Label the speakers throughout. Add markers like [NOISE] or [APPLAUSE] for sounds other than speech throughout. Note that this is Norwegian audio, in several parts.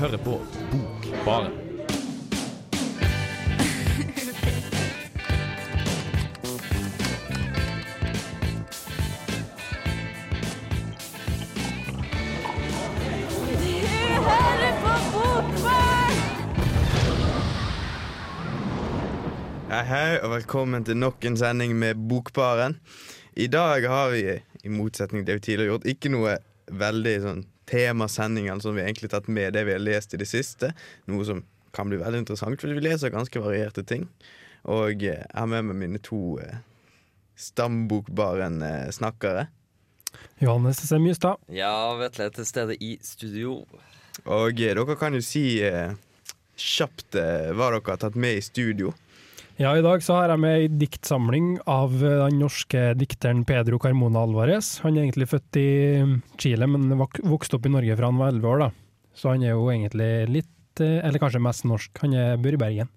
Speaker 1: hører på Bokbaren.
Speaker 2: Hei, hei, og velkommen til nok en sending med Bokbaren. I dag har vi, i motsetning til det vi tidligere har gjort, ikke noe veldig sånn temasending eller som vi egentlig tatt med det vi har lest i det siste. Noe som kan bli veldig interessant, for vi leser ganske varierte ting. Og eh, jeg har med meg mine to eh, Stambokbaren-snakkere.
Speaker 3: Johannes C. Mystad.
Speaker 4: Ja, Vetle er til stede i studio.
Speaker 2: Og eh, dere kan jo si eh, kjapt eh, hva dere har tatt med i studio.
Speaker 3: Ja, I dag så har jeg med ei diktsamling av eh, den norske dikteren Pedro Carmona Alvarez. Han er egentlig født i Chile, men vok- vokste opp i Norge fra han var elleve år. da. Så han er jo egentlig litt, eh, eller kanskje mest norsk. Han er, bor i Bergen.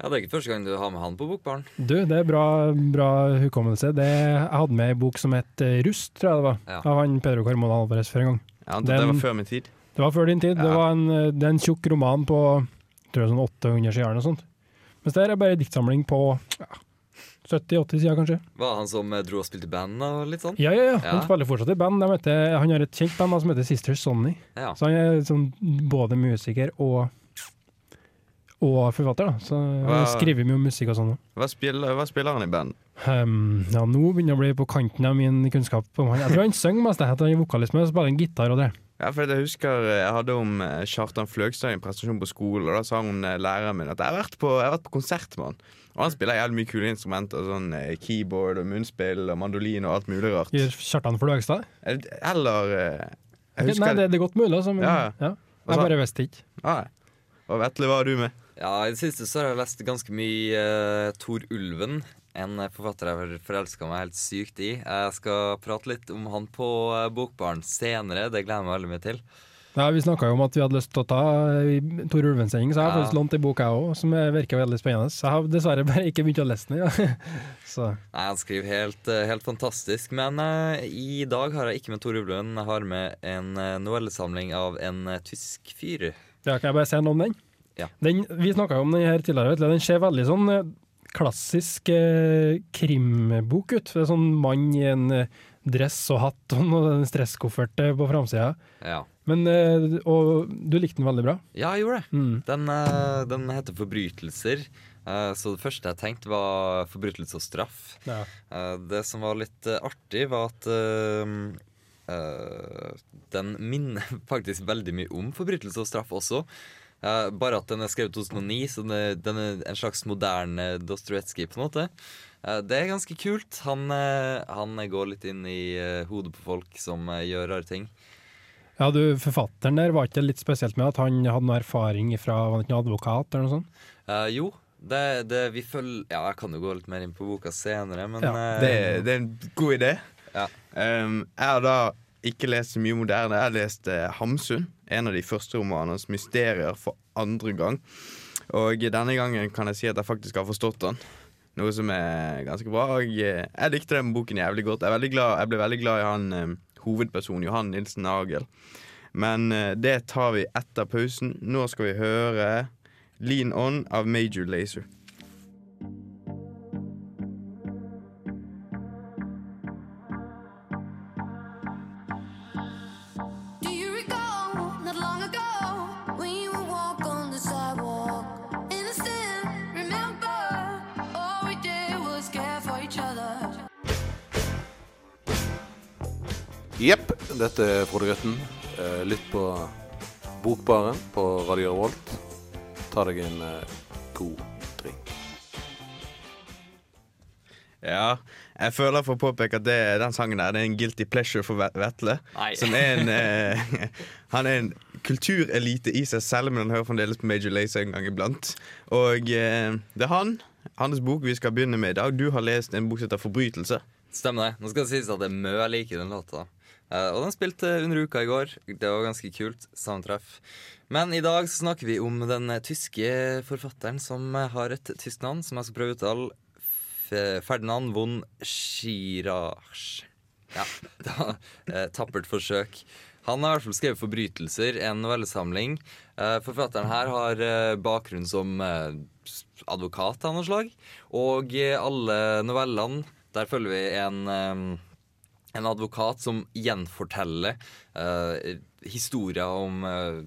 Speaker 4: Ja, Det er ikke første gang du har med han på Bokbaren.
Speaker 3: Du, det er bra, bra hukommelse. Det, jeg hadde med ei bok som het eh, Rust, tror jeg det var,
Speaker 4: Ja.
Speaker 3: av han Pedro Carmona Alvarez før en gang.
Speaker 2: Ja, det
Speaker 3: Den-
Speaker 2: var før min tid.
Speaker 3: Det var før din tid. Det, var en, det er en tjukk roman på tror jeg sånn 800 sider eller noe sånt. Mens det her er bare en diktsamling på ja, 70-80 sider, kanskje.
Speaker 4: Var han som eh, dro og spilte i band og litt sånn?
Speaker 3: Ja, ja, ja. Han
Speaker 4: Ja.
Speaker 3: spiller fortsatt i band. Heter, han har et kjent band som heter Sister Sonny.
Speaker 4: Ja.
Speaker 3: Så han er sånn, både musiker og, og forfatter. da. Så han
Speaker 2: Hva-
Speaker 3: skriver mye om musikk og sånn.
Speaker 2: Hva spiller, hva spiller han i band?
Speaker 3: Um, ja, nå begynner jeg å bli på kanten av min kunnskap om han. Jeg tror han [LAUGHS] synger mest, han er vokalist, men spiller en gitar og det.
Speaker 2: Ja, for Jeg husker eh, jeg hadde om eh, Kjartan Fløgstad i en presentasjon på skolen. Og Da sa hun eh, læreren min at jeg har vært på, har vært på konsert med han. Og han spiller jævlig mye kule instrumenter. Sånn Keyboard og munnspill og mandolin og alt mulig rart.
Speaker 3: Kjartan Fløgstad?
Speaker 2: Eller Jeg husker
Speaker 3: Nei, det, det er godt mulig, altså. Men,
Speaker 2: Ja,
Speaker 3: ja.
Speaker 2: ja.
Speaker 3: Jeg bare visste ikke.
Speaker 2: Ja. Og Vetle, hva har du med?
Speaker 4: Ja, I det siste så har jeg lest ganske mye uh, Tor Ulven. En eh, forfatter jeg har forelska meg helt sykt i. Jeg skal prate litt om han på uh, Bokbaren senere. Det gleder jeg meg veldig mye til.
Speaker 3: Ja, Vi snakka jo om at vi hadde lyst til å ta eh, Tor Ulven-sending, så jeg har
Speaker 4: Ja.
Speaker 3: lånt ei bok, jeg òg, som eh, virker veldig spennende. Så jeg har dessverre bare ikke begynt å lese den. Ja. [LAUGHS] så
Speaker 4: Nei, Han skriver helt, eh, helt fantastisk. Men uh, i dag har jeg ikke med Tor Ulven. Jeg har med en eh, novellesamling av en uh, tysk fyr.
Speaker 3: ja, Kan jeg bare si noe om den?
Speaker 4: Ja.
Speaker 3: den vi snakka jo om den her tidligere. vet du. Den ser veldig sånn eh, klassisk eh, krimbok ut. Det er sånn mann i en eh, dress og hatt og en stresskoffert på framsida.
Speaker 4: Ja.
Speaker 3: Men, eh, og du likte den veldig bra.
Speaker 4: ja, jeg gjorde det.
Speaker 3: Mm.
Speaker 4: Den, eh, den heter Forbrytelser. Så det første jeg tenkte, var forbrytelse og straff.
Speaker 3: Ja.
Speaker 4: Det som var litt artig, var at den minner [LAUGHS] faktisk veldig mye om forbrytelse og straff også. Eh, bare at den er skrevet i 2009, så den er, en slags moderne Dostojevskij på en måte. Eh, det er ganske kult. Han, eh, han går litt inn i eh, hodet på folk som eh, gjør rare ting.
Speaker 3: ja, du, Forfatteren der var ikke det litt spesielt med at han hadde noe erfaring fra var ikke noen advokat eller noe sånt?
Speaker 4: Uh, jo, det, det vi følger Ja, jeg kan jo gå litt mer inn på boka senere, men
Speaker 3: Ja,
Speaker 2: Det, det er en god idé.
Speaker 4: Ja.
Speaker 2: Um, jeg har da ikke lest så mye moderne. Jeg har lest uh, Hamsun, en av de første romanene mysterier, for andre gang. Og denne gangen kan jeg si at jeg faktisk har forstått den. Noe som er ganske bra. Og eh, jeg likte den boken jævlig godt. Jeg, jeg ble veldig glad i han eh, hovedpersonen, Johan Nilsen Nagel. Men eh, det tar vi etter pausen. Nå skal vi høre Lean On av Major Lazer.
Speaker 5: Jepp, dette er Frode Grøtten. Litt Lytt på Bokbaren på Radio Revolt. Ta deg en eh, god drink.
Speaker 2: Ja, jeg føler for å påpeke at det, den sangen der Det er en guilty pleasure for Ve- Vetle.
Speaker 4: Nei.
Speaker 2: Som er en eh, [LAUGHS] Han er en kulturelite i seg selv, men han hører fremdeles på Major Lazer en gang iblant. Og eh, det er han, hans bok vi skal begynne med i dag. Du har lest en bok som heter 'Forbrytelse'.
Speaker 4: Stemmer det. Nå skal det sies at det er mø jeg liker den låta. Eh, og den spilte under uka i går. Det var ganske kult. Sammentreff. Men i dag så snakker vi om den tyske forfatteren som har et tysk navn, som jeg skal prøve å uttale. Ferdinand von Schirach. Ja, det var et tappert forsøk. Han har i hvert fall skrevet 'Forbrytelser', en novellesamling. Eh, forfatteren her har eh, bakgrunn som advokat av noe slag. Og alle novellene, der følger vi en, eh, en advokat som gjenforteller uh, historier om uh,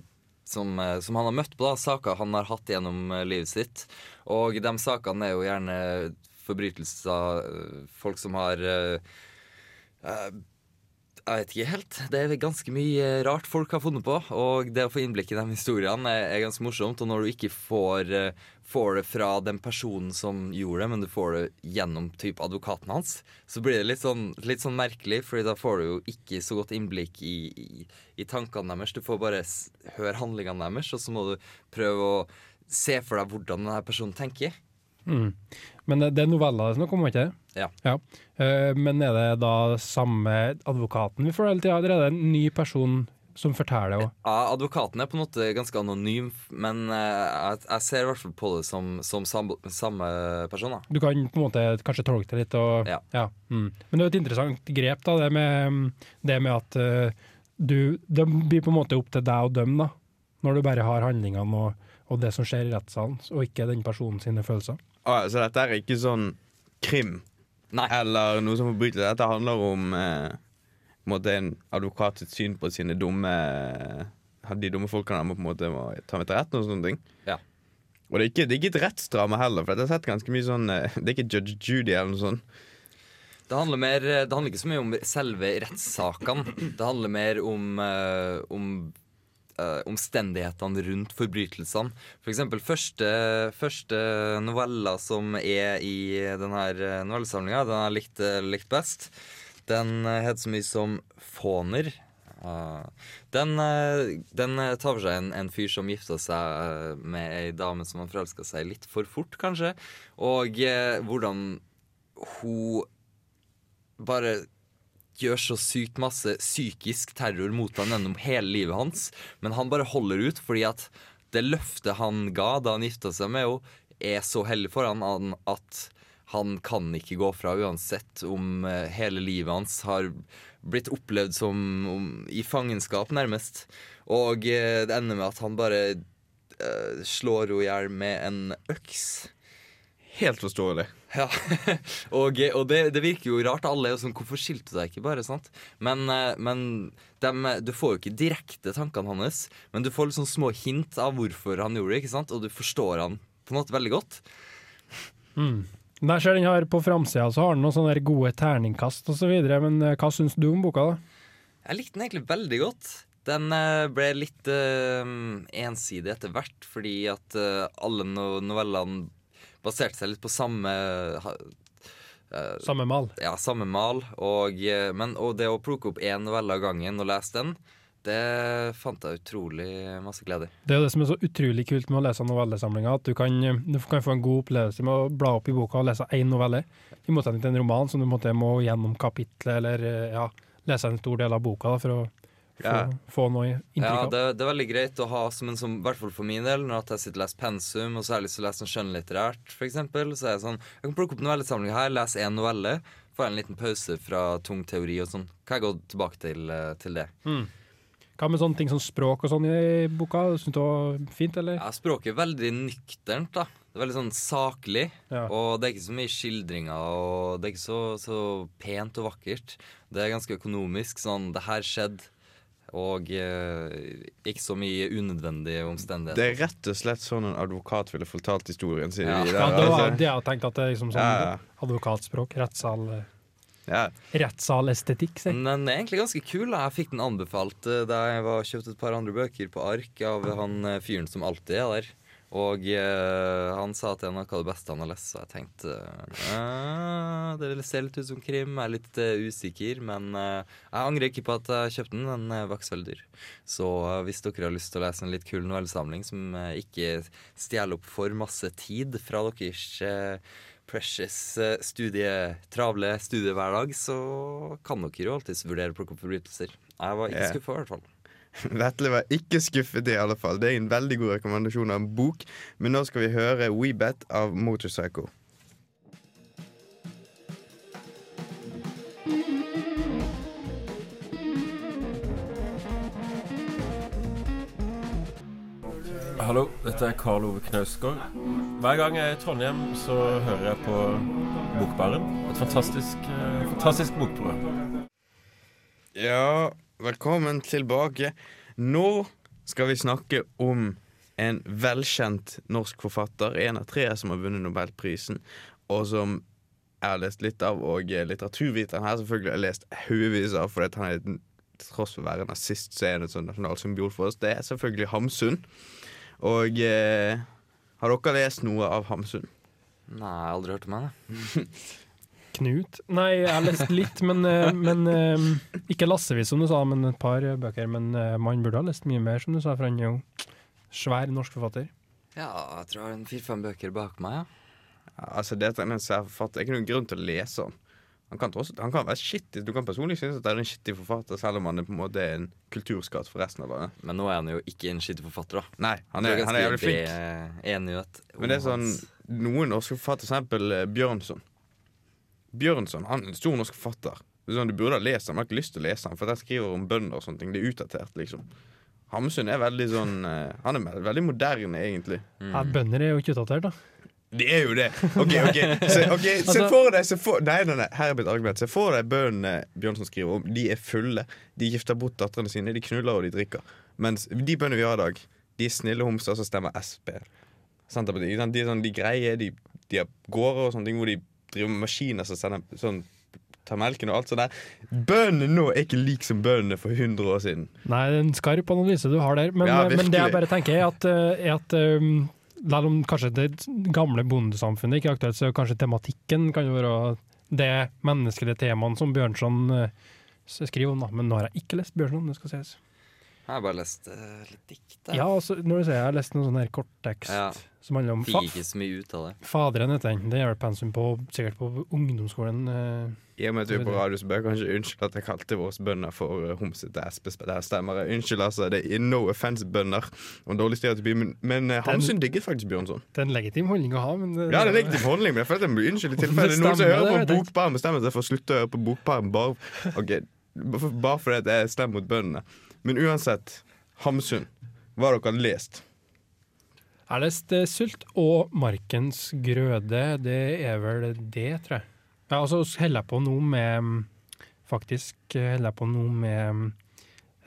Speaker 4: som, som han har møtt på, da, saker han har hatt gjennom livet sitt. Og de sakene er jo gjerne forbrytelser, folk som har eh, jeg vet ikke helt. Det er ganske mye rart folk har funnet på. Og det å få innblikk i de historiene er, ganske morsomt. Og når du ikke får, eh, får det fra den personen som gjorde det, men du får det gjennom typ advokaten hans, så blir det litt sånn, litt sånn merkelig, Fordi da får du jo ikke så godt innblikk i, i, i tankene deres. Du får bare høre handlingene deres, og så må du prøve å se for deg hvordan denne personen tenker.
Speaker 3: Mm. Men det det er noveller det er snakk om, ikke det?
Speaker 4: Ja.
Speaker 3: Eh, men er det da samme advokaten vi får hele tida, eller er det en ny person som forteller òg?
Speaker 4: Ja, Advokaten er på en måte ganske anonym, men eh, jeg, jeg ser i hvert fall på det som, som samme, samme person. da.
Speaker 3: Du kan på en måte kanskje tolke det litt. Og,
Speaker 4: Ja.
Speaker 3: mm. Men det er et interessant grep, da, det med, det med at uh, du, det blir på en måte opp til deg å dømme, da. Når du bare har handlingene og, og det som skjer i rettssalen, og ikke den personen sine følelser.
Speaker 2: Ah, så dette er ikke sånn krim
Speaker 4: Nei.
Speaker 2: eller noe som forbrytelse. Dette handler om eh, en, måte en advokat sitt syn på sine dumme De dumme folkene må på en måte må ta med til retten og sånne ting.
Speaker 4: Ja.
Speaker 2: Og det er ikke, det er ikke et rettsdrama heller, for jeg har sett ganske mye sånn eh, Det er ikke Judge Judy eller noe sånt.
Speaker 4: Det handler, mer, det handler ikke så mye om selve rettssakene. Det handler mer om, eh, om eh, omstendighetene rundt forbrytelsene. For eksempel første, første novella som er i denne novellesamlinga, den jeg likte likt best, den eh, heter så mye som Fåner. Uh, den, uh, den eh, tar for seg en, en fyr som gifta seg eh, med ei dame som han forelska seg litt for fort, kanskje. Og eh, hvordan hun bare gjør så sykt masse psykisk terror mot han gjennom hele livet hans. Men han bare holder ut fordi at det løftet han ga da han gifta seg med henne, er så hellig for han at han kan ikke gå fra uansett om eh, hele livet hans har blitt opplevd som om, i fangenskap, nærmest. Og eh, det ender med at han bare uh, slår henne i hjel med en øks.
Speaker 2: Helt forståelig.
Speaker 4: Ja, [LAUGHS] og, og det, det virker jo rart. Alle er jo sånn Hvorfor skilte du deg ikke bare? sant? Men, eh, men dem, du får jo ikke direkte tankene hans, men du får litt sånn små hint av hvorfor han gjorde det, ikke sant? og du forstår han på en måte veldig godt.
Speaker 3: Der ser den her på framsida, så har den noen sånne gode terningkast osv. Men eh, hva syns du om boka, da?
Speaker 4: Jeg likte den egentlig veldig godt. Den eh, ble litt eh, ensidig etter hvert, fordi at eh, alle no novellene baserte seg litt på samme eh,
Speaker 3: Samme mal.
Speaker 4: ja, samme mal. Og, eh, men, og det å plukke opp én novelle av gangen og lese den, det fant jeg utrolig masse glede i.
Speaker 3: Det er jo det som er så utrolig kult med å lese novellesamlinga, at du kan, du kan få en god opplevelse med å bla opp i boka og lese én novelle, i motsetning til en roman som du må gjennom kapitlet eller eh, ja, lese en stor del av boka da, for å få,
Speaker 2: Ja.
Speaker 3: få noe inntrykk
Speaker 4: Ja,
Speaker 3: av.
Speaker 4: det, det er veldig greit å ha som en sånn, i hvert fall for min del, når jeg sitter og leser pensum, og så har jeg lyst til å lese noe skjønnlitterært, eksempel, så er jeg sånn Jeg kan plukke opp novellesamlinga her, lese én novelle, få en liten pause fra tung teori og sånn. Kan jeg gå tilbake til, eh, til det.
Speaker 3: Hva med sånne ting som språk og sånn i boka? Syns du det var fint, eller?
Speaker 4: Ja, språket er veldig nøkternt, da. Det er veldig sånn saklig.
Speaker 3: Ja.
Speaker 4: Og det er ikke så mye skildringer, og det er ikke så, så pent og vakkert. Det er ganske økonomisk. Sånn, det her skjedde. Og eh, ikke så mye unødvendige omstendigheter.
Speaker 2: Det er rett og slett sånn en advokat ville fortalt historien sin.
Speaker 4: Ja.
Speaker 3: Ja, det var
Speaker 2: Altså,
Speaker 3: det jeg tenkte. tenkt at det er liksom sånn
Speaker 2: Ja, ja.
Speaker 3: advokatspråk. Rettssal,
Speaker 2: ja.
Speaker 3: rettssalestetikk, si.
Speaker 4: Men den er egentlig ganske kul. da. Jeg fikk den anbefalt eh, da jeg var kjøpte et par andre bøker på ark av han eh, fyren som alltid er der. Og eh, han sa at det er noe av det beste han har lest, så jeg tenkte eh, Det ser litt ut som krim, jeg er litt eh, usikker, men eh, jeg angrer ikke på at jeg kjøpte den. Den vokser var ikke så veldig dyr. Så hvis dere har lyst til å lese en litt kul novellesamling som ikke stjeler opp for masse tid fra deres precious studie, travle studiehverdag, så kan dere jo alltids vurdere å plukke opp forbrytelser. Jeg var ikke skuffa, i hvert fall. [LAUGHS]
Speaker 2: Vetle var ikke skuffet, i alle fall. Det er en veldig god rekommandasjon av en bok, men nå skal vi høre WeBet av Motorcycle.
Speaker 6: Hallo, dette er Karl Ove Knausgård. Hver gang jeg er i Trondheim, så hører jeg på Bokbaren. Et fantastisk, eh, fantastisk bokprogram.
Speaker 2: Ja velkommen tilbake. Nå skal vi snakke om en velkjent norsk forfatter. En av tre som har vunnet Nobelprisen, og som jeg har lest litt av. Og litteraturviteren her selvfølgelig har lest haugevis av, fordi han er til tross for å være nazist, så er han en sånn nasjonal symbol for oss. Det er selvfølgelig Hamsun. Og eh, har dere lest noe av Hamsun?
Speaker 4: Nei, jeg har aldri hørt om henne. [LAUGHS]
Speaker 3: Knut? Nei, jeg har lest litt, men, eh, men eh, ikke lassevis, som du sa, men et par bøker. Men eh, man burde ha lest mye mer, som du sa, for han er jo svær norsk forfatter.
Speaker 4: Ja, jeg tror jeg har en fire-fem bøker bak meg, ja.
Speaker 2: Ja, altså det er en svær forfatter, er ikke noen grunn til å lese han. Han kan, også, han kan være skittig. Du kan personlig synes at det er en skittig forfatter, selv om han er på en måte en kulturskatt for resten av landet.
Speaker 4: Men nå er han jo ikke en skittig forfatter, da.
Speaker 2: Nei, han er, han er jævlig flink. Men det er sånn noen norske forfattere, for eksempel Bjørnson. Bjørnson han er en stor norsk forfatter. Er Sånn, du burde ha lest han, men jeg har ikke lyst til å lese han, for jeg skriver om bønder og sånne ting. Det er utdatert, liksom. Hamsun er veldig sånn eh, Han er veldig moderne, egentlig.
Speaker 3: Ja, bønder er jo ikke utdatert, da.
Speaker 2: Det er jo det! OK, ok Se, okay. [LAUGHS] se
Speaker 3: Altså-
Speaker 2: for deg se for, Nei, nei, nei, her er mitt argument. Se for deg bøndene Bjørnson skriver om. De er fulle. De gifter bort datterne sine. De knuller og de drikker. Mens de bøndene vi har i dag, de er snille homser som stemmer Sp. De. De er sånn, de greier, de, de har gårder og sånne ting hvor de driver med maskiner som sender sånn tar melken og alt sånt der. Bøndene nå er ikke lik som bøndene for 100 år siden.
Speaker 3: Nei, det er en skarp analyse du har der. Men,
Speaker 2: Ja,
Speaker 3: men det jeg bare tenker, er at, eh, er at um, selv om kanskje det gamle bondesamfunnet ikke er aktuelt, så kanskje tematikken kan jo være det menneskelige temaene som Bjørnson eh, skriver om. da. Men nå har jeg ikke lest Bjørnson, det skal sies.
Speaker 4: Jeg har bare lest uh, litt dikt.
Speaker 3: Ja, altså, når du sier jeg har lest noen sånn her korttekst
Speaker 4: Ja.
Speaker 3: som handler om fa
Speaker 4: Fikk ikke så mye ut av det.
Speaker 3: Faderen, heter den. Det gjør pensum på, sikkert på ungdomsskolen. Uh,
Speaker 2: I og med at vi er på radio, så bør jeg kanskje unnskylde at jeg kalte våre bønder for uh, homsete Sp. Der stemmer. Unnskyld, altså. Det er no offense, bønder. Og dårlig stereotypi, men, men uh, Hamsun digget faktisk Bjørnson.
Speaker 3: Det er en legitim holdning å ha, men det,
Speaker 2: Ja, det er en legitim holdning, men jeg føler at jeg må unnskylde i [LAUGHS] tilfelle
Speaker 3: Det
Speaker 2: noen som hører på. Bokbaren, bestemmer seg for å slutte å høre på Bokbaren bare, okay, bare bare fordi jeg er slem mot bøndene. Men uansett, Hamsun, hva har dere lest?
Speaker 3: Jeg har lest eh, Sult og Markens grøde. Det er vel det, tror jeg. Ja, og så holder jeg på nå med mm, Faktisk eh, holder jeg på nå med mm,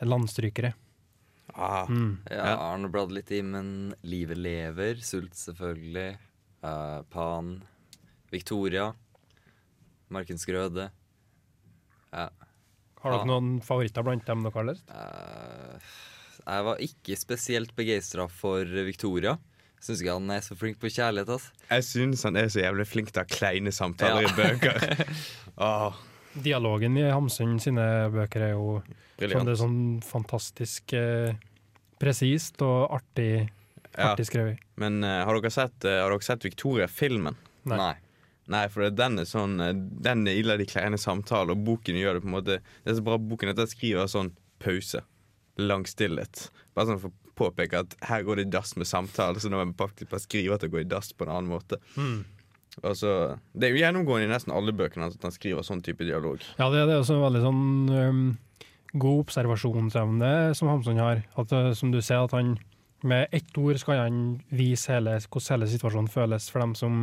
Speaker 3: landstrykere.
Speaker 2: Ah,
Speaker 3: Mm.
Speaker 4: Ja, jeg har nå bladd litt i, men Livet lever, Sult selvfølgelig, uh, Pan, Victoria, Markens Grøde. Ja.
Speaker 3: Har dere
Speaker 4: Ja.
Speaker 3: noen favoritter blant dem dere har lest?
Speaker 4: Eh, jeg var ikke spesielt begeistra for Victoria. Syns ikke han er så flink på kjærlighet. ass.
Speaker 2: jeg syns han er så jævlig flink til å ha kleine samtaler
Speaker 4: Ja.
Speaker 2: i bøker. [LAUGHS] oh.
Speaker 3: Dialogen i Hamsun sine bøker er jo sånn, det er sånn fantastisk eh, presist og artig,
Speaker 2: Ja.
Speaker 3: skrevet.
Speaker 2: Men uh, har dere sett, uh, har dere sett Victoria-filmen?
Speaker 3: Nei.
Speaker 4: Nei.
Speaker 2: Nei, for den er sånn eh, Den er ille de kleine samtaler, og boken gjør det på en måte Det er så bra boken at den skriver sånn pause. Lang stillhet. Bare sånn for å påpeke at her går det i dass med samtaler, så nå må jeg faktisk bare skrive at det går i dass på en annen måte.
Speaker 3: Mm.
Speaker 2: Så, Det er jo gjennomgående i nesten alle bøkene at han skriver sånn type dialog.
Speaker 3: Ja, det, det er også veldig sånn um, god observasjonsevne som Hamsun har. At, øh, som du ser, at han med ett ord skal han vise hele, hvordan hele situasjonen føles for dem som,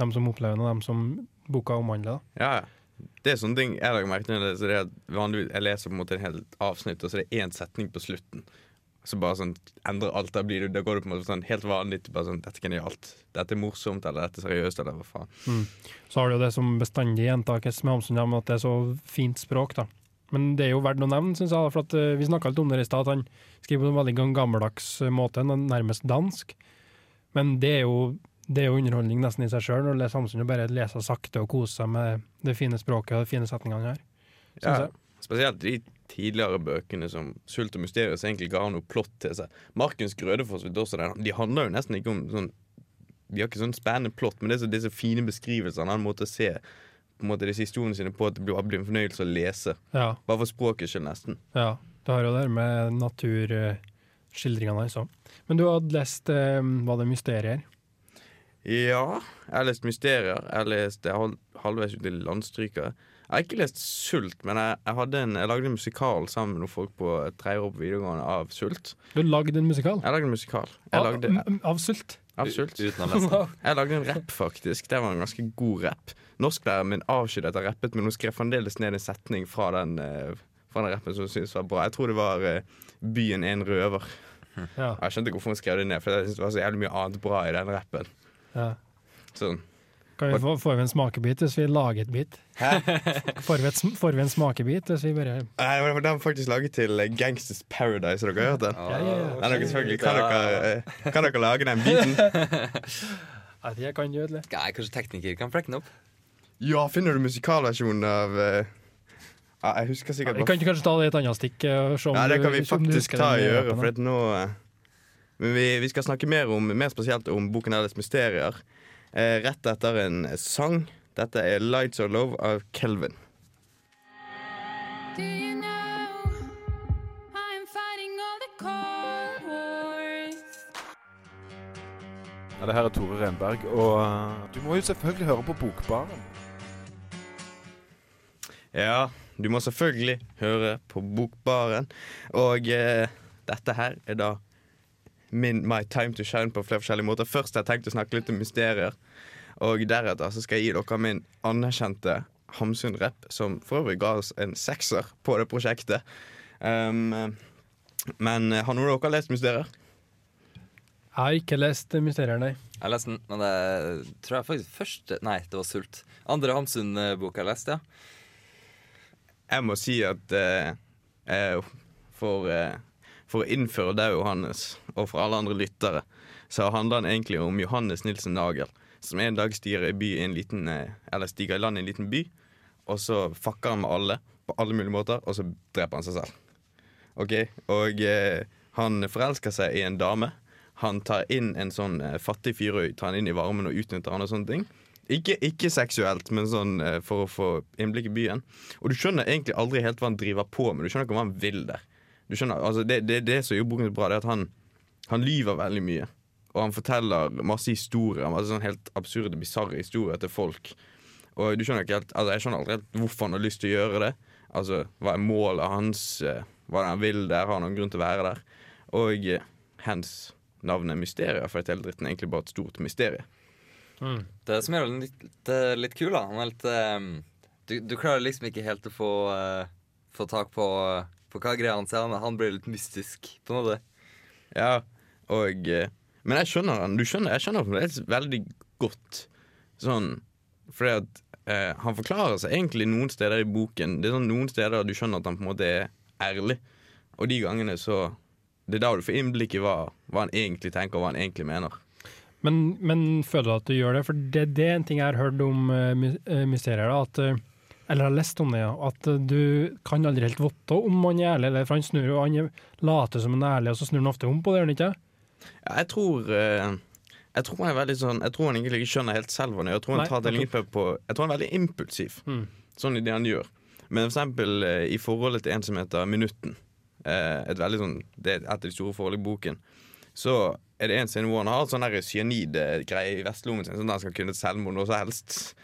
Speaker 3: dem som opplever det, dem som boka omhandler.
Speaker 2: Ja, ja. Det er sånne ting jeg har merke til. jeg leser, det er at vanligvis, Jeg leser på en måte en helt avsnitt, og så er det én setning på slutten. Så bare sånn endrer alt. Da, blir det, da går det på en måte sånn helt vanlig til bare sånn Dette er genialt. Dette er morsomt, eller dette er seriøst, eller hva faen.
Speaker 3: Så har du jo det som bestandig gjentakes med Hamsun, at det er så fint språk. da. Men det er jo verdt å nevne, syns jeg. For at, øh, vi snakka litt om det i stad, at han skriver på en veldig gammeldags øh, måte, nærmest dansk. Men det er jo, det er jo underholdning nesten i seg sjøl, når du leser Hamsun og bare leser sakte og koser seg med det fine språket og de fine setningene her.
Speaker 2: Ja, spesielt de tidligere bøkene som 'Sult og mysterium' som egentlig ikke har noe plott til seg. 'Markens Grødefoss de handler jo nesten ikke om sånn De har ikke sånn spennende plott, men det er så, disse fine beskrivelsene. Han måtte se på en måte disse historiene sine på at det blir, blir en fornøyelse å lese.
Speaker 3: Ja,
Speaker 2: Bare for språkets skyld, nesten.
Speaker 3: ja. Du har jo det med naturskildringene hans òg. Men du hadde lest eh, Var det mysterier?
Speaker 2: Ja, jeg har lest 'Mysterier'. Jeg har lest jeg har halvveis ut i 'Landstrykere'. Jeg har ikke lest Sult, men jeg, jeg, hadde en, jeg lagde en musikal sammen med noen folk på tredje år på videregående av Sult.
Speaker 3: Du lagde en musikal?
Speaker 2: Jeg lagde en musikal. Jeg
Speaker 3: Av,
Speaker 2: lagde,
Speaker 3: av sult?
Speaker 2: av Sult.
Speaker 4: Uten å lese. [LAUGHS]
Speaker 2: Jeg lagde en rapp, faktisk. Det var en ganske god rapp. Norsklæreren min avskydde at jeg rappet, men hun skrev fremdeles ned en setning fra den, eh, fra den rappen som hun syntes var bra. Jeg tror det var eh, 'Byen er en røver'.
Speaker 3: Ja.
Speaker 2: Jeg skjønte ikke hvorfor hun skrev det ned, for jeg syntes det var så jævlig mye annet bra i den rappen.
Speaker 3: Ja.
Speaker 2: Sånn.
Speaker 3: Kan vi få, får vi en smakebit hvis vi lager et bit? Får vi, et, får vi en smakebit hvis vi bare
Speaker 2: Nei, men Den var faktisk laget til eh, Gangsters Paradise. Har dere hørt den?
Speaker 3: Ja, ja, ja.
Speaker 2: Er dere selvfølgelig, kan, dere, eh, kan dere lage den biten? [LAUGHS]
Speaker 3: Jeg jeg kan gjøre det.
Speaker 4: Nei, kanskje tekniker kan flekke den opp?
Speaker 2: Ja, finner du musikalversjonen av eh, ja, Jeg husker sikkert
Speaker 3: Vi kan ikke kanskje ta det i et annet stikk?
Speaker 2: Ja, det
Speaker 3: du-
Speaker 2: kan vi faktisk ta i øret. For at nå Men vi, vi skal snakke mer om Mer spesielt om boken Alice Mysterier. Eh, rett etter en sang. Dette er 'Lights of Love' av Kelvin.
Speaker 7: Do you know I'm fighting all the cold wars?
Speaker 8: Ja, det her er Tore Renberg, og eh, du må jo selvfølgelig høre på Bokbaren.
Speaker 2: Ja, du må selvfølgelig høre på Bokbaren. Og eh, dette her er da min My Time to Shine på flere forskjellige måter. Først har jeg tenkt å snakke litt om mysterier. Og deretter så skal jeg gi dere min anerkjente Hamsun-rapp, som for øvrig ga oss en sekser på det prosjektet. Um, men eh, har noen av dere lest Mysterier?
Speaker 3: Jeg har ikke lest Mysterier, nei.
Speaker 4: Jeg leste den, men det tror jeg faktisk første Nei, det var Sult. Andre Hamsun-bok jeg leste, ja.
Speaker 2: Jeg må si at uh, eh, for, uh, for å innføre deg, Johannes, og for alle andre lyttere, så handler den egentlig om Johannes Nilsen Nagel, som en dag stiger i, en liten, eh, stiger i land i en liten by, og så fucker han med alle på alle mulige måter, og så dreper han seg selv. Ok, Og eh, han forelsker seg i en dame. Han tar inn en sånn eh, fattig fyr tar han inn i varmen og utnytter han og sånne ting. Ikke, ikke seksuelt, men sånn eh, for å få innblikk i byen. Og du skjønner egentlig aldri helt hva han driver på med. Du skjønner ikke hva han vil der. Du skjønner, altså Det, det, det som gjør boken bra, det er at han, han lyver veldig mye. Og han forteller masse historier, masse sånn helt absurde, bisarre historier til folk. Og du skjønner ikke helt, altså jeg skjønner aldri helt hvorfor han har lyst til å gjøre det. Altså, Hva er målet hans? eh, Hva er det han vil der? Har han noen grunn til å være der? Og eh, hens navnet er Mysterier, for hele dritten er egentlig bare et stort mysterie.
Speaker 4: Det som gjør den litt, litt kul, da Han er litt um, du, du klarer liksom ikke helt å få, uh, få tak på, uh, på hva greia hans er. Han, han blir litt mystisk, på en måte.
Speaker 2: Ja, og eh, Men jeg skjønner han. Du skjønner, jeg skjønner fremdeles veldig godt sånn Fordi at eh, han forklarer seg egentlig noen steder i boken. Det er sånn Noen steder du skjønner at han på en måte er ærlig, og de gangene så Det er da du får innblikk i hva, hva han egentlig tenker, og hva han egentlig mener.
Speaker 3: Men, men føler du at du gjør det? For det, det er en ting jeg har hørt om uh, mysterier. Da, at, eh, eller har lest om det, ja. At du kan aldri helt vite om han er ærlig. Eller, for han snur jo, han er- later som han er ærlig, og så snur han ofte om på det, gjør han ikke?
Speaker 2: Ja, jeg tror eh, Jeg tror han er veldig sånn Jeg tror han egentlig ikke skjønner helt selv hva han gjør. Jeg tror han tar det litt på Jeg tror han er veldig impulsiv,
Speaker 3: Mm.
Speaker 2: sånn i det han gjør. Men for eksempel eh, i forholdet til en som heter Minutten, eh, et veldig sånn Det er et av de store forholdene i boken, så er det en scene hvor han har sånn cyanidgreie i vestlommen sin, sånn at han skal kunne selvmord når som helst.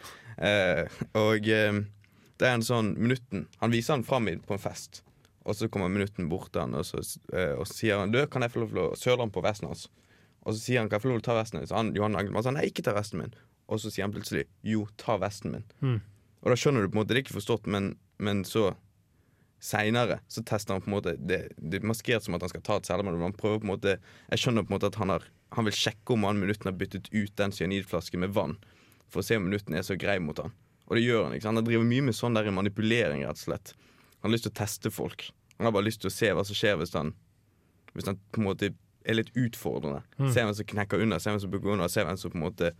Speaker 2: Og det er en sånn Minutten Han viser han fram på en fest. Og så kommer Minutten bort til han, og så, eh, og sier han Du, kan jeg få lov til å søle han på vesten hans? Og så sier han kan jeg få lov til å ta vesten hans. Han, Johan Angelmann sa nei, ikke ta vesten min. Og så sier han plutselig jo, ta vesten min.
Speaker 3: Mm.
Speaker 2: Og da skjønner du på en måte, det er ikke forstått, men, men så seinere så tester han på en måte Det, det er maskert som at han skal ta et selvmord. men Han prøver på en måte Jeg skjønner på en måte at han har Han vil sjekke om han minutten har byttet ut den cyanidflasken med vann. For å se om minutten er så grei mot han. Og det gjør han. ikke sant? Han driver mye med sånn der manipulering, rett og slett. Han har lyst til å teste folk. Han har bare lyst til å se hva som skjer hvis han Hvis han på en måte er litt utfordrende. Se hvem som knekker under, se hvem som bugger under, se hvem som på en måte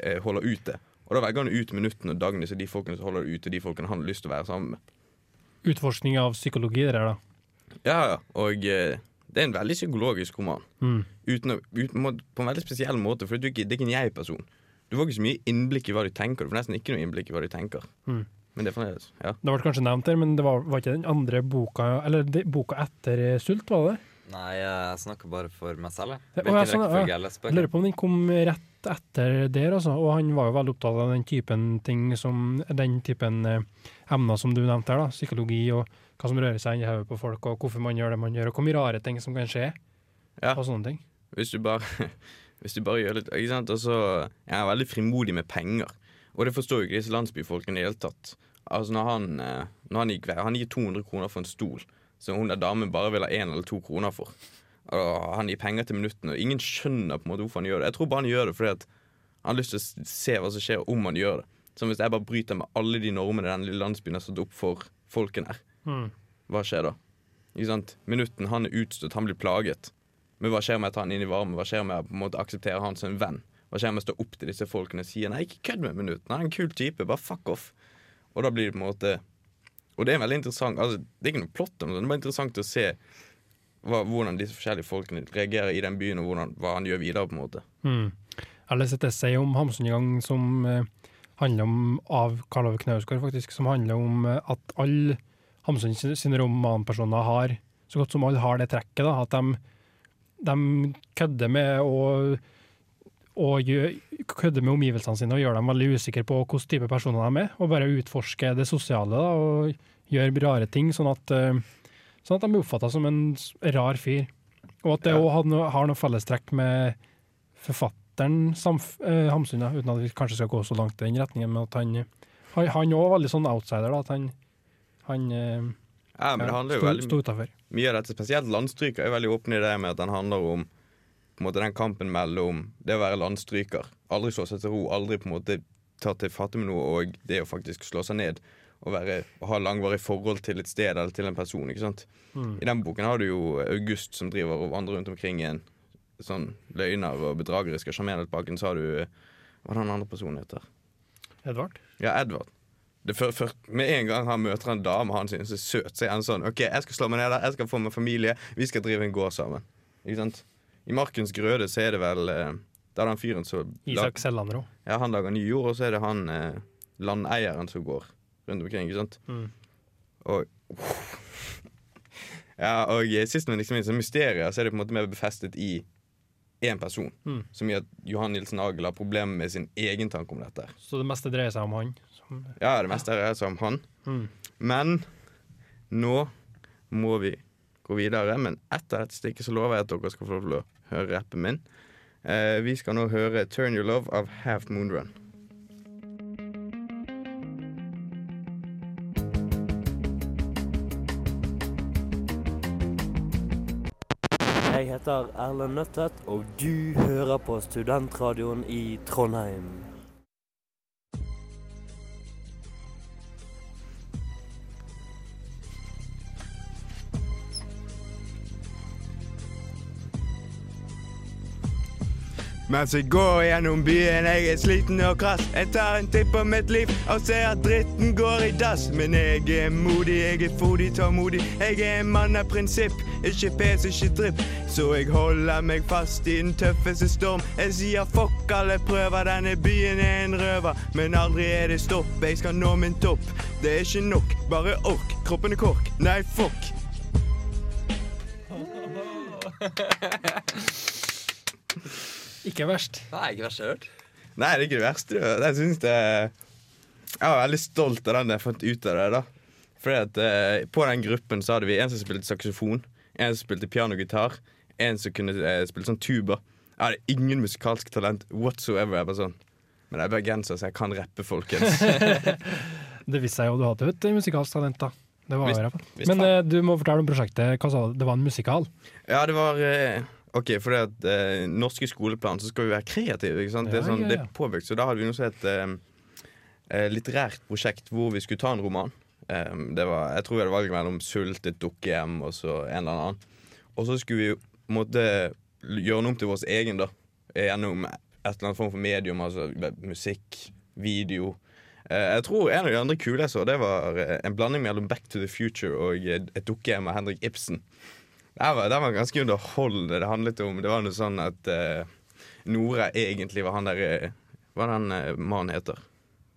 Speaker 2: eh, holder ute. Og da velger han ut minuttene og dagene til de folkene som holder det ute, de folkene han har lyst til å være sammen med.
Speaker 3: Utforskning av psykologi, det der, da.
Speaker 2: Ja, ja. Og eh, det er en veldig psykologisk roman.
Speaker 3: Mm.
Speaker 2: Uten uten, på en veldig spesiell måte, for du det er ikke en jeg-person. Du får ikke så mye innblikk i hva du tenker. Du får nesten ikke noe innblikk i hva du tenker.
Speaker 3: Mm.
Speaker 2: Men det fremdeles ja.
Speaker 3: Det ble kanskje nevnt der, men det var, var ikke den andre boka Eller de, boka etter Sult, var det?
Speaker 4: Nei, jeg snakker bare for meg selv, jeg.
Speaker 3: Å, ja,
Speaker 4: Hvilken
Speaker 3: sånn, ja.
Speaker 4: rekkefølge jeg leser
Speaker 3: Jeg lurer på om den kom rett etter der, altså. Og han var jo veldig opptatt av den typen ting som Den typen eh, emner som du nevnte her, da. Psykologi og hva som rører seg inni hodet på folk, og hvorfor man gjør det man gjør, og hvor mye rare ting som kan skje,
Speaker 2: Ja.
Speaker 3: og sånne ting.
Speaker 2: Hvis du bare, [LAUGHS] hvis du bare gjør litt ikke sant? Og Jeg er veldig frimodig med penger. Og det forstår jo ikke disse landsbyfolkene i det hele tatt. Altså når han, eh, når han gikk Han gir 200 kroner for en stol som hun der damen bare vil ha én eller to kroner for. Og han gir penger til minuttene, og ingen skjønner på en måte hvorfor han gjør det. Jeg tror bare han gjør det fordi at han har lyst til å se hva som skjer om han gjør det. Som hvis jeg bare bryter med alle de normene den lille landsbyen har satt opp for folkene her.
Speaker 3: Mm.
Speaker 2: Hva skjer da? Ikke sant? Minutten han er utstøtt, han blir plaget. Men hva skjer med å ta han inn i varmen? Hva skjer med å på en måte akseptere han som en venn? Hva skjer med å stå opp til disse folkene og si nei, ikke kødd med minutten, han er en kul type, bare fuck off. Og da blir det på en måte Og det er veldig interessant. Altså, det er ikke noe plott, om det, det er bare interessant å se hva, hvordan disse forskjellige folkene reagerer i den byen, og hvordan, hva han gjør videre, på en måte.
Speaker 3: Mm. Jeg leste lest et essay om Hamsun i gang som eh, handler om av Karl Ove Knausgård, faktisk, som handler om eh, at alle Hamsun sin- sine romanpersoner har, så godt som alle har det trekket, da, at de, de kødder med å og kødde med omgivelsene sine og gjør dem veldig usikre på hvilken type personer de er, og bare utforske det sosiale da, og gjør rare ting, sånn at, eh, sånn at de blir oppfatta som en rar fyr. Og at det
Speaker 2: Ja.
Speaker 3: òg har, noe- har noe fellestrekk med forfatteren Samf eh, Hamsun, ja, uten at vi kanskje skal gå så langt i den retningen, men at han han òg er også veldig sånn outsider, da, at han, han eh,
Speaker 2: Ja, men det handler jo veldig mye av dette, spesielt landstryker, er veldig åpne i det med at den handler om på en måte den kampen mellom det å være landstryker, aldri slå seg til ro, aldri på en måte ta til fatte med noe, og det å faktisk slå seg ned og være, ha langvarig forhold til et sted eller til en person. ikke sant?
Speaker 3: Mm.
Speaker 2: I den boken har du jo August som driver og vandrer rundt omkring i en sånn løgner og bedragerisk og sjarmerende baken. Så har du Hva er den andre personen heter?
Speaker 3: Edvard?
Speaker 2: Ja, Edvard. Det før, før, med en gang han møter en dame han synes er søt, så er han sånn OK, jeg skal slå meg ned der, jeg skal få meg familie, vi skal drive en gård sammen. Ikke sant? I Markens grøde så er det vel Det er den fyren som
Speaker 3: Isak Sellandro.
Speaker 2: ja, han lager ny jord, og så er det han eh, landeieren som går rundt omkring. ikke sant?
Speaker 3: Mm.
Speaker 2: Og [LAUGHS] Ja, og eh, sist, men minst, så mysterier så er det på en måte mer befestet i én person.
Speaker 3: Mm.
Speaker 2: Som gjør at Johan Nilsen Agel har problemer med sin egen tanke om dette.
Speaker 3: Så det meste dreier seg om han. Som,
Speaker 2: Ja, det meste dreier seg om han.
Speaker 3: mm.
Speaker 2: Men nå må vi gå videre. Men etter dette stikket så lover jeg at dere skal få lov til å høre rappen min. Eh, vi skal nå høre 'Turn Your Love' av Half Moon Run.
Speaker 9: Jeg heter Erlend Nøttet, og du hører på Studentradioen i Trondheim.
Speaker 2: Mens jeg går gjennom byen, jeg er sliten og krass. Jeg tar en titt på mitt liv og ser at dritten går i dass. Men jeg er modig, jeg er fodig, tålmodig. Jeg er en mann av prinsipp, ikke pes, ikke drypp. Så jeg holder meg fast i den tøffeste storm. Jeg sier fuck alle prøver, denne byen er en røver. Men aldri er det stopp, jeg skal nå min topp. Det er ikke nok, bare ork. Kroppen er kork, nei fuck. [LAUGHS] [LAUGHS] [LAUGHS]
Speaker 3: Ikke verst.
Speaker 4: Nei, ikke verst jeg har hørt.
Speaker 2: Nei, det er ikke det verste. Jeg synes det Jeg var veldig stolt av den jeg fant ut av det. da Fordi at eh, På den gruppen så hadde vi en som spilte saksofon, en som spilte pianogitar, en som kunne eh, spille sånn tuba. Jeg hadde ingen musikalsk talent whatsoever. Jeg bare sånn Men jeg er bergenser, så jeg kan rappe, folkens. [LAUGHS]
Speaker 3: Det viste seg jo du hadde et musikalsk talent, da. Det var
Speaker 2: Visst-
Speaker 3: jo i hvert fall.
Speaker 2: visst
Speaker 3: Men
Speaker 2: faen.
Speaker 3: eh, du må fortelle om prosjektet. Hva sa du? Det var en musikal?
Speaker 2: Ja, det var eh, OK, for det at eh, norske skoleplan så skal vi være kreative. ikke sant? det, er
Speaker 3: Ja,
Speaker 2: sånn,
Speaker 3: ja,
Speaker 2: det er påbygd. Så da hadde vi noe som het eh, eh, litterært prosjekt hvor vi skulle ta en roman. Um, det var, jeg tror vi hadde valget mellom 'Sult', 'Et dukkehjem' og så en eller annen. Og så skulle vi måtte gjøre noe om til vår egen, da. Gjennom et eller annet form for medium, altså musikk, video. Uh, jeg tror en av de andre kule jeg så, det var eh, en blanding mellom 'Back to the Future' og 'Et dukkehjem' av Henrik Ibsen. Det var, det var ganske underholdende. Det handlet om Det var noe sånn at uh, Nora egentlig var han der eh, Hva er den uh, mannen heter?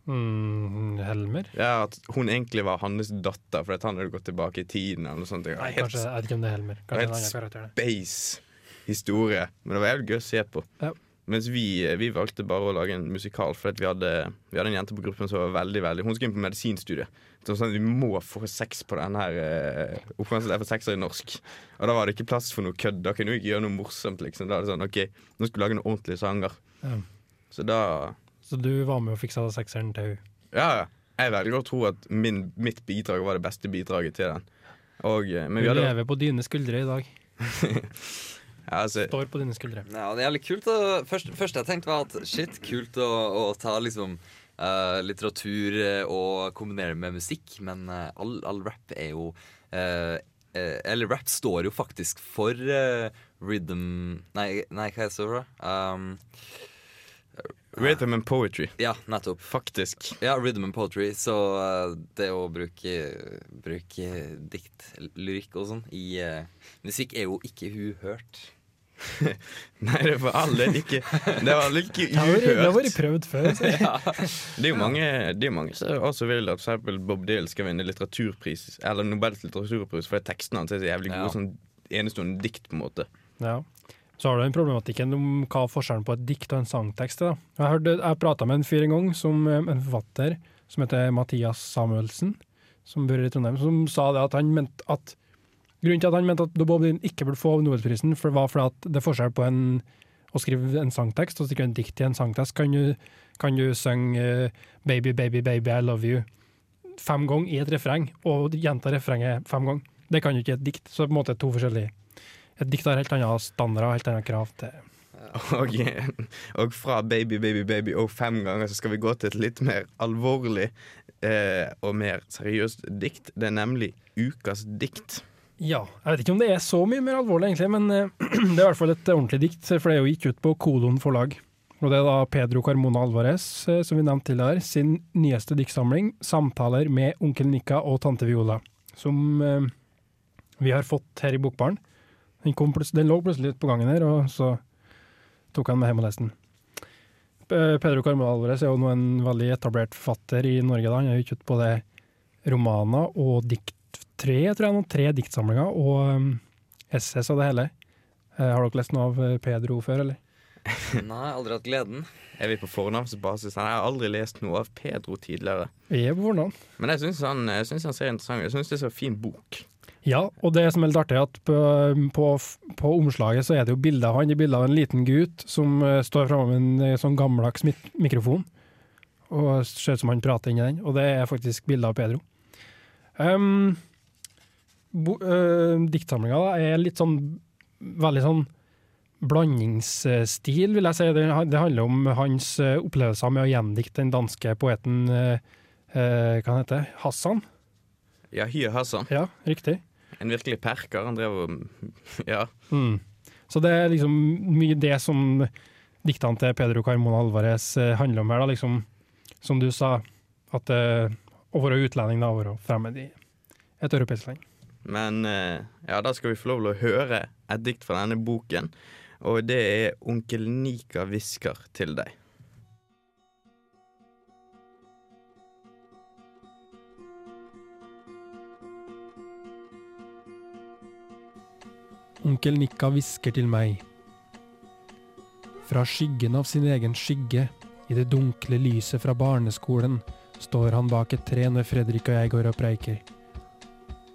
Speaker 3: Mm, Helmer?
Speaker 2: Ja, At hun egentlig var hans datter fordi han hadde gått tilbake i tiden. eller noe sånt.
Speaker 3: Nei,
Speaker 2: helt
Speaker 3: kanskje, jeg vet ikke om det er Helmer. Kanskje
Speaker 2: helt space historie. Men det var jævlig gøy å se på.
Speaker 3: Ja.
Speaker 2: Mens vi, vi valgte bare å lage en musikal, for vi hadde, vi hadde en jente på gruppen som var veldig veldig Hun skulle inn på medisinstudiet. Så sånn, Vi må få sex på den her uh, oppførselen for sekser i norsk. Og da var det ikke plass for noe kødd. Da kunne vi ikke gjøre noe morsomt. liksom Da er det sånn, ok, Nå skal vi lage noen ordentlige sanger.
Speaker 3: Ja.
Speaker 2: Så da
Speaker 3: Så du var med og fiksa sekseren til henne?
Speaker 2: Ja, ja. Jeg velger å tro at min, mitt bidrag var det beste bidraget til den. Og, eh, men vi hadde
Speaker 3: lever på dine skuldre i dag. [LAUGHS]
Speaker 2: ja, altså,
Speaker 3: Står på dine skuldre.
Speaker 4: Ja, det er jævlig kult. å- Først, først jeg tenkte var at shit, kult å, å ta liksom uh, litteratur eh, og kombinere det med musikk, men uh, all, all rap er jo uh, eh, Eller rap står jo faktisk for rhythm Nei, nei, hva er det så bra? Um,
Speaker 2: Rhythm and poetry.
Speaker 4: ja, nettopp.
Speaker 2: Faktisk.
Speaker 4: Ja, rhythm and poetry. Så uh, det å bruke, bruke dikt, lyrikk og sånn i uh, musikk er jo ikke uhørt. [LAUGHS]
Speaker 2: Nei, det var alle ikke Det var like [LAUGHS] ikke
Speaker 3: Det har vært- prøvd før. [LAUGHS] ja.
Speaker 2: Det er jo mange, det er mange som også vil at eksempel Bob Dylan skal vinne litteraturpris Eller Nobels litteraturpris fordi tekstene hans er så jævlig gode.
Speaker 4: Ja.
Speaker 2: Sånn enestående dikt, på en måte.
Speaker 3: Ja. Så har du den problematikken om hva forskjellen på et dikt og en sangtekst er. da. Jeg, hørte- jeg prata med en fyr en gang, som eh, en forfatter som heter Mathias Samuelsen, som bor i Trondheim, som sa det at han mente at Grunnen til at han mente at Bob Dylan ikke burde få Nobelprisen, for det var fordi at det er forskjell på en, å skrive en sangtekst og skrive en dikt i en sangtekst. Kan du, kan du synge eh, 'Baby, baby, baby, I love you' fem ganger i et refreng, og gjenta refrenget fem ganger? Det kan jo ikke i et dikt. Så på en måte to forskjellige Et dikt har helt andre standarder, helt andre krav til [LAUGHS]
Speaker 2: Og, og fra Baby, baby, baby og fem ganger så skal vi gå til et litt mer alvorlig eh, og mer seriøst dikt. Det er nemlig ukas dikt.
Speaker 3: Ja, jeg vet ikke om det er så mye mer alvorlig, egentlig, men eh, [CLEARS THROAT] det er i hvert fall et ordentlig dikt, for det er jo gitt ut på Kolon forlag. Og det er da Pedro Carmona Alvarez, eh, som vi nevnte tidligere, sin nyeste diktsamling, 'Samtaler med onkel Nika og tante Viola', som eh, vi har fått her i Bokbaren. Den, den lå plutselig ute på gangen her, og så tok han med hjem og leste den. Pedro Carmona Alvarez er jo nå en veldig etablert forfatter i Norge. da. Han har gitt ut både romaner og dikt tre, tror jeg, noen tre diktsamlinger og um, essays og det hele. Eh, har dere lest noe av eh, Pedro før, eller? [LAUGHS]
Speaker 4: Nei, aldri hatt gleden.
Speaker 2: Er vi på fornavnsbasis? Jeg har aldri lest noe av Pedro tidligere.
Speaker 3: Vi er på fornavn.
Speaker 2: Men jeg syns han, jeg synes han ser interessant ut. Jeg syns det er så fin bok.
Speaker 3: Ja, og det som er litt artig, er at på, på, på omslaget så er det jo bilde av han. Det er bilde av en liten gutt som eh, står framme med en sånn gammeldags mikrofon. Og ser ut som han prater inni den, og det er faktisk bilde av Pedro. Um, uh, Diktsamlinga er litt sånn veldig sånn blandingsstil, vil jeg si. Det, det handler om hans eh, opplevelser med å gjendikte den danske poeten eh, eh, hva han heter Hassan.
Speaker 2: Hye Hassan.
Speaker 3: Ja, riktig.
Speaker 2: En virkelig perker. Han drev og [LAUGHS] Ja.
Speaker 3: Mm. Så det er liksom mye det som diktene til Pedro Carmona Alvarez eh, handler om her, da, liksom, som du sa, at eh, å være utlending, da, å være fremmed i et europeisk land.
Speaker 2: Men eh, ja, da skal vi få lov til å høre et dikt fra denne boken. Og det er 'Onkel Nika hvisker til deg'.
Speaker 3: Onkel Nikka hvisker til meg. Fra skyggen av sin egen skygge, i det dunkle lyset fra barneskolen, står han bak et tre når Fredrik og jeg går og preiker.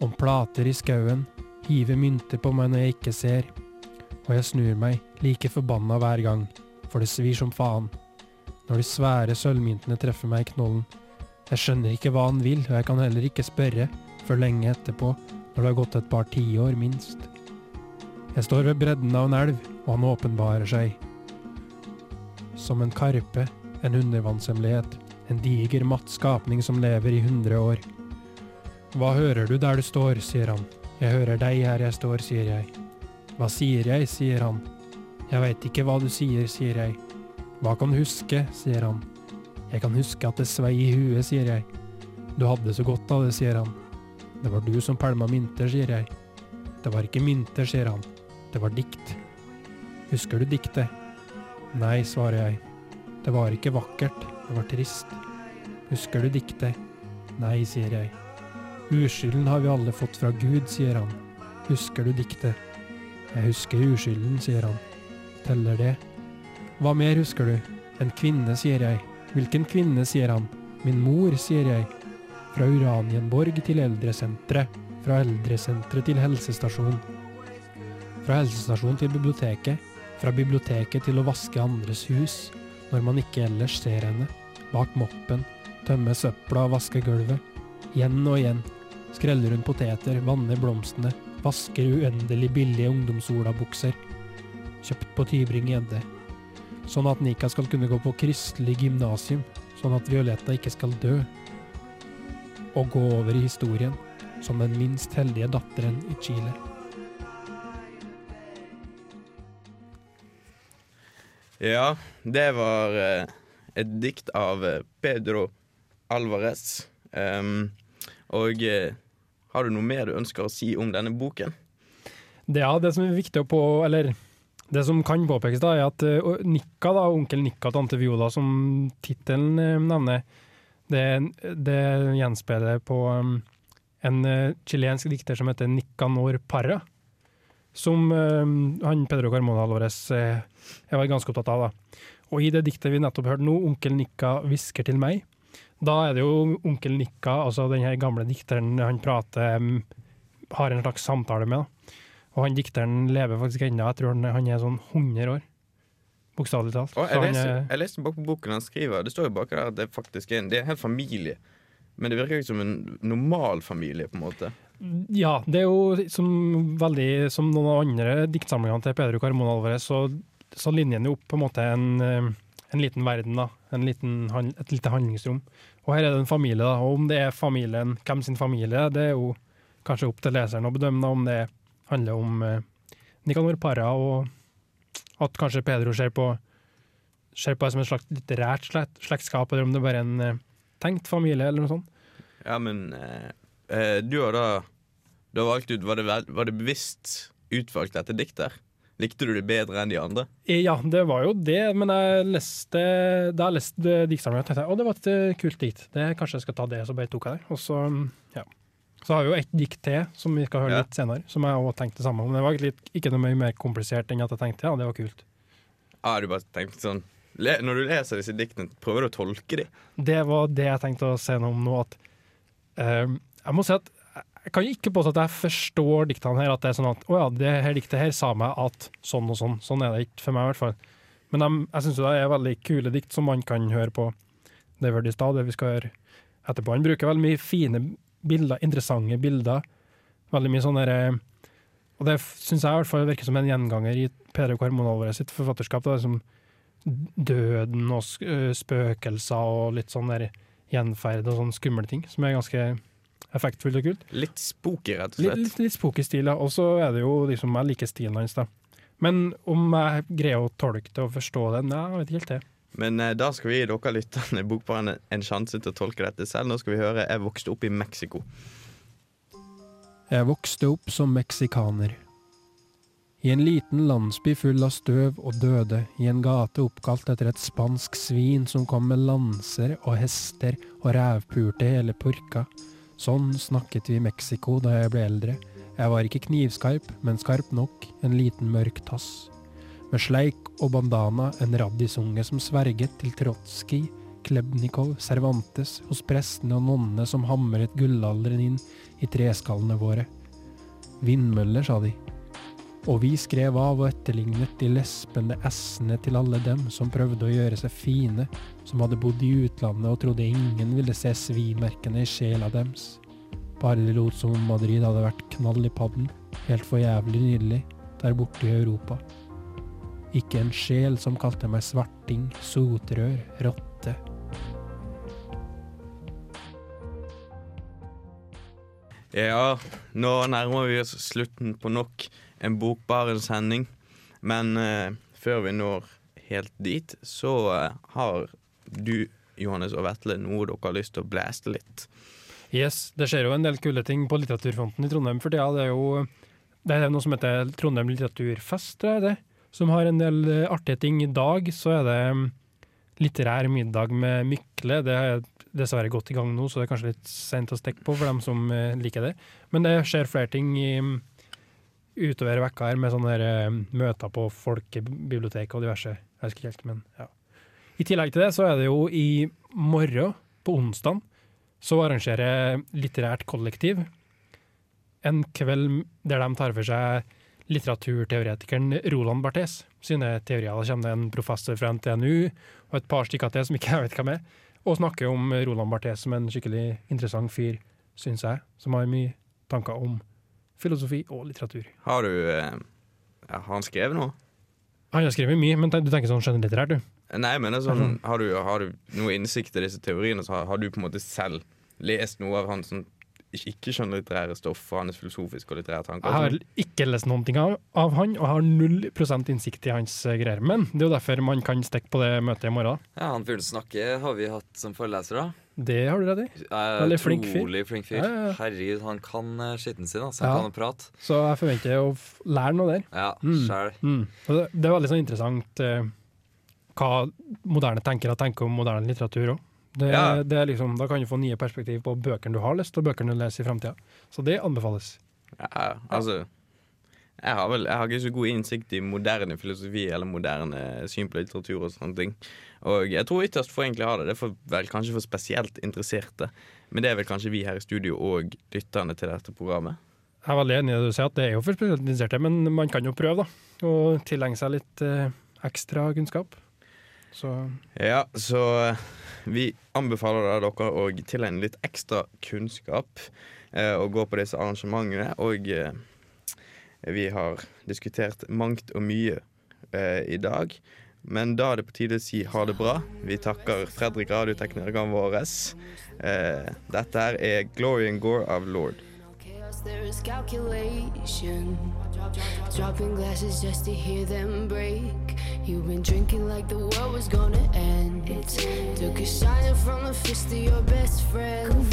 Speaker 3: Om plater i skauen, hiver mynter på meg når jeg ikke ser, og jeg snur meg, like forbanna hver gang, for det svir som faen. Når de svære sølvmyntene treffer meg i knollen. Jeg skjønner ikke hva han vil, og jeg kan heller ikke spørre, før lenge etterpå, når det har gått et par tiår minst. Jeg står ved bredden av en elv, og han åpenbarer seg. Som en karpe, en undervannshemmelighet, en diger, matt skapning som lever i hundre år. Hva hører du der du står, sier han. Jeg hører deg her jeg står, sier jeg. Hva sier jeg, sier han. Jeg veit ikke hva du sier, sier jeg. Hva kan du huske, sier han. Jeg kan huske at det svei i huet, sier jeg. Du hadde så godt av det, sier han. Det var du som pælma mynter, sier jeg. Det var ikke mynter, sier han. Det var dikt. Husker du diktet? Nei, svarer jeg. Det var ikke vakkert, det var trist. Husker du diktet? Nei, sier jeg. Uskylden har vi alle fått fra Gud, sier han. Husker du diktet? Jeg husker uskylden, sier han. Teller det? Hva mer husker du? En kvinne, sier jeg. Hvilken kvinne, sier han. Min mor, sier jeg. Fra Uranienborg til eldresenteret. Fra eldresenteret til helsestasjon. Fra helsestasjon til biblioteket. Fra biblioteket til å vaske andres hus. Når man ikke ellers ser henne. Bak moppen. Tømme søpla og vaske gulvet. Igjen og igjen. Skreller hun poteter, vanner blomstene. Vasker uendelig billige ungdomsolabukser. Kjøpt på Tybring-Gjedde. Sånn at Nika skal kunne gå på kristelig gymnasium. Sånn at Violetta ikke skal dø. Og gå over i historien som den minst heldige datteren i Chile.
Speaker 2: Ja, det var eh, et dikt av eh, Pedro Alvarez. Um, og eh, har du noe mer du ønsker å si om denne boken?
Speaker 3: Ja, det som er viktig å på, eller det som kan påpekes, da, er at uh, Nikka, da, onkel Nikka og tante Viola, som tittelen uh, nevner, det, det gjenspeiler på um, en uh, chilensk dikter som heter Nicanor Parra. Som han Pedro Carmona Alvarez uh, er ganske opptatt av. da. Og i det diktet vi nettopp hørte nå, 'Onkel Nikka hvisker til meg', da er det jo onkel Nikka, altså den her gamle dikteren han prater um, har en slags samtale med. da. Og han dikteren lever faktisk ennå. Jeg tror han, er sånn 100 år. Bokstavelig talt.
Speaker 2: Og jeg,
Speaker 3: han
Speaker 2: leser,
Speaker 3: er-
Speaker 2: jeg leste bak på boken han skriver. Det står jo bak der at det faktisk er en, det er en hel familie. Men det virker ikke som en normal familie, på en måte.
Speaker 3: Ja, det er jo som veldig Som noen av andre diktsamlingene til Pedro Carmona Alvarez, så, så linjer han jo opp på en måte en, eh, en liten verden, da. En liten, et lite handlingsrom. Og her er det en familie, da. Og om det er familien, hvem sin familie, det er jo kanskje opp til leseren å bedømme, da, om det handler om eh, Nicanor Parra, og at kanskje Pedro ser på ser på det som et slags litterært slekt, slektskap, eller om det bare er en eh, tenkt familie, eller noe sånt.
Speaker 2: Ja, men eh, eh, du har da Du har valgt ut Var det, var det bevisst utvalgt dette diktet? Likte du det bedre enn de andre?
Speaker 3: Ja, det var jo det, men jeg leste da jeg leste diktsamlingen, tenkte jeg å, det var et eh, kult dikt. Det, kanskje jeg skal ta det, så bare tok jeg det. Og så, ja. Så har vi jo et dikt til, som vi skal høre
Speaker 2: Ja.
Speaker 3: litt senere, som jeg også tenkte det samme om. Det var litt, ikke noe mye mer komplisert enn at jeg tenkte ja, det var kult.
Speaker 2: Ah, du bare tenkte sånn Når du leser disse diktene, prøver du å tolke dem?
Speaker 3: Det var det jeg tenkte å si noe om nå, at uh, jeg må si at jeg kan ikke påstå at jeg forstår diktene her, at det er sånn at å ja, det her diktet her sa meg at sånn og sånn. Sånn er det ikke for meg, i hvert fall. Men de, jeg syns det er veldig kule dikt som man kan høre på det vi hørte i det vi skal høre etterpå. Han bruker veldig mye fine bilder, interessante bilder. Veldig mye sånn derre Og det syns jeg i hvert fall virker som en gjenganger i Pedro Carmona sitt forfatterskap. Det er som døden og øh, spøkelser og litt sånn der gjenferd og sånne skumle ting, som er ganske effektfullt og kult.
Speaker 2: Litt spooky, rett og slett.
Speaker 3: litt, litt spooky stil, ja. Og så er det jo liksom, jeg liker stilen hans, da. Men om jeg greier å tolke det og forstå det, nei, jeg vet ikke helt det.
Speaker 2: Men eh, da skal vi gi dere lytterne bokbaren en sjanse til å tolke dette selv. Nå skal vi høre 'Jeg vokste opp i Mexico'.
Speaker 3: Jeg vokste opp som meksikaner. I en liten landsby full av støv og døde, i en gate oppkalt etter et spansk svin som kom med lanser og hester og rævpulte hele purka. Sånn snakket vi i Mexico da jeg ble eldre. Jeg var ikke knivskarp, men skarp nok, en liten mørk tass. Med sleik og bandana, en raddisunge som sverget til Trotskij, Klebnikov, Cervantes, hos prestene og nonnene som hamret gullalderen inn i treskallene våre. Vindmøller, sa de. Og vi skrev av og etterlignet de lespende s-ene til alle dem som prøvde å gjøre seg fine, som hadde bodd i utlandet og trodde ingen ville se svimerkene i sjela dems. Bare de lot som om Madrid hadde vært knall i padden, helt for jævlig nydelig, der borte i Europa. Ikke en sjel som kalte meg svarting, sotrør, rotte.
Speaker 2: Ja, nå nærmer vi oss slutten på nok en bokbar sending. Men eh, før vi når helt dit, så eh, har du, Johannes og Vetle, noe dere har lyst til å blæste litt.
Speaker 3: Yes, det skjer jo en del kule ting på litteraturfronten i Trondheim for tida. Det er jo det er noe som heter Trondheim litteraturfest, tror jeg det, som har en del eh, artige ting. I dag så er det mm, litterær middag med Mykle. Det er dessverre godt i gang nå, så det er kanskje litt sent å stikke på for dem som eh, liker det. Men det skjer flere ting i, utover vekka her, med sånne der, eh, møter på folkebibliotek og diverse. Jeg husker ikke helt, men ja. I tillegg til det så er det jo i morgen, på onsdag, så arrangerer Litterært kollektiv en kveld der de tar for seg litteraturteoretikeren Roland Barthes sine teorier. Da kommer det en professor fra NTNU og et par stykker til som ikke [LAUGHS] jeg vet hvem er, og snakker om Roland Barthes som en skikkelig interessant fyr, syns jeg, som har mye tanker om filosofi og litteratur.
Speaker 2: Har du eh, Har han skrevet noe?
Speaker 3: Han har skrevet mye, men du tenker sånn skjønnlitterært, du?
Speaker 2: Nei, men det er sånn, har, du, har du noe innsikt i disse teoriene, så har, har du på en måte selv lest noe av hans sånn, ikke-skjønnlitterære stoff og hans filosofiske og litterære tanker?
Speaker 3: Jeg har ikke lest noen ting av, av han, og har null prosent innsikt i hans eh, greier. Men det er jo derfor man kan stikke på det møtet i morgen.
Speaker 4: Ja, Han fyren som snakker, har vi hatt som foreleser, da.
Speaker 3: Det har du rett i.
Speaker 4: Eh,
Speaker 3: Veldig flink fyr.
Speaker 4: Utrolig flink fyr.
Speaker 3: Ja, ja, ja.
Speaker 4: Herregud, han kan eh, skitten sin, altså. Han kan prate.
Speaker 3: Så jeg forventer å lære noe der.
Speaker 4: Ja,
Speaker 3: Mm.
Speaker 4: Selv.
Speaker 3: Mm. Det, det er veldig sånn interessant eh, hva moderne tenkere tenker om moderne litteratur òg. Liksom, da kan du få nye perspektiv på bøkene du har lest, og bøkene du leser i framtida. Så det anbefales.
Speaker 2: Ja, altså jeg har, vel, jeg har ikke så god innsikt i moderne filosofi eller moderne syn på litteratur og sånne ting. Og jeg tror ytterst få egentlig ha det. Det er for, vel kanskje for spesielt interesserte. Men det er vel kanskje vi her i studio og lytterne til dette programmet.
Speaker 3: Jeg er veldig enig i det du sier, at det er jo for spesielt interesserte, men man kan jo prøve, da. Og tilegne seg litt eh, ekstra kunnskap. Så
Speaker 2: Ja, så eh, vi anbefaler da dere å tilegne litt ekstra kunnskap eh, og gå på disse arrangementene. Og eh, vi har diskutert mangt og mye eh, i dag. Men da er det på tide å si ha det bra. Vi takker Fredrik, radioteknikeren vår. Eh, dette her er Glory and Gore av Lord.
Speaker 7: there is calculation. Dropping glasses just to hear them break. You've been drinking like the world was gonna end. Took a shine from the fist of your best friend.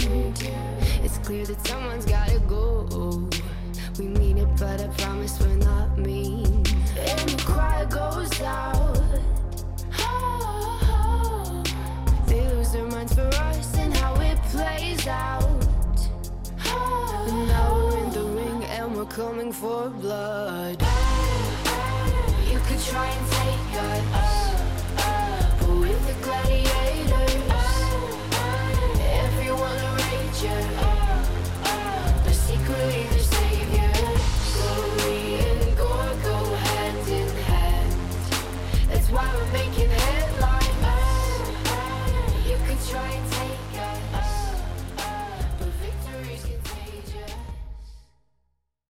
Speaker 7: It's clear that someone's gotta go. We mean it, but I promise we're not mean. And the choir goes out. Oh, oh. They lose their minds for us and how it plays out. Oh, and now we're in the ring and we're coming for blood. You could try and take us, but with the gladiator.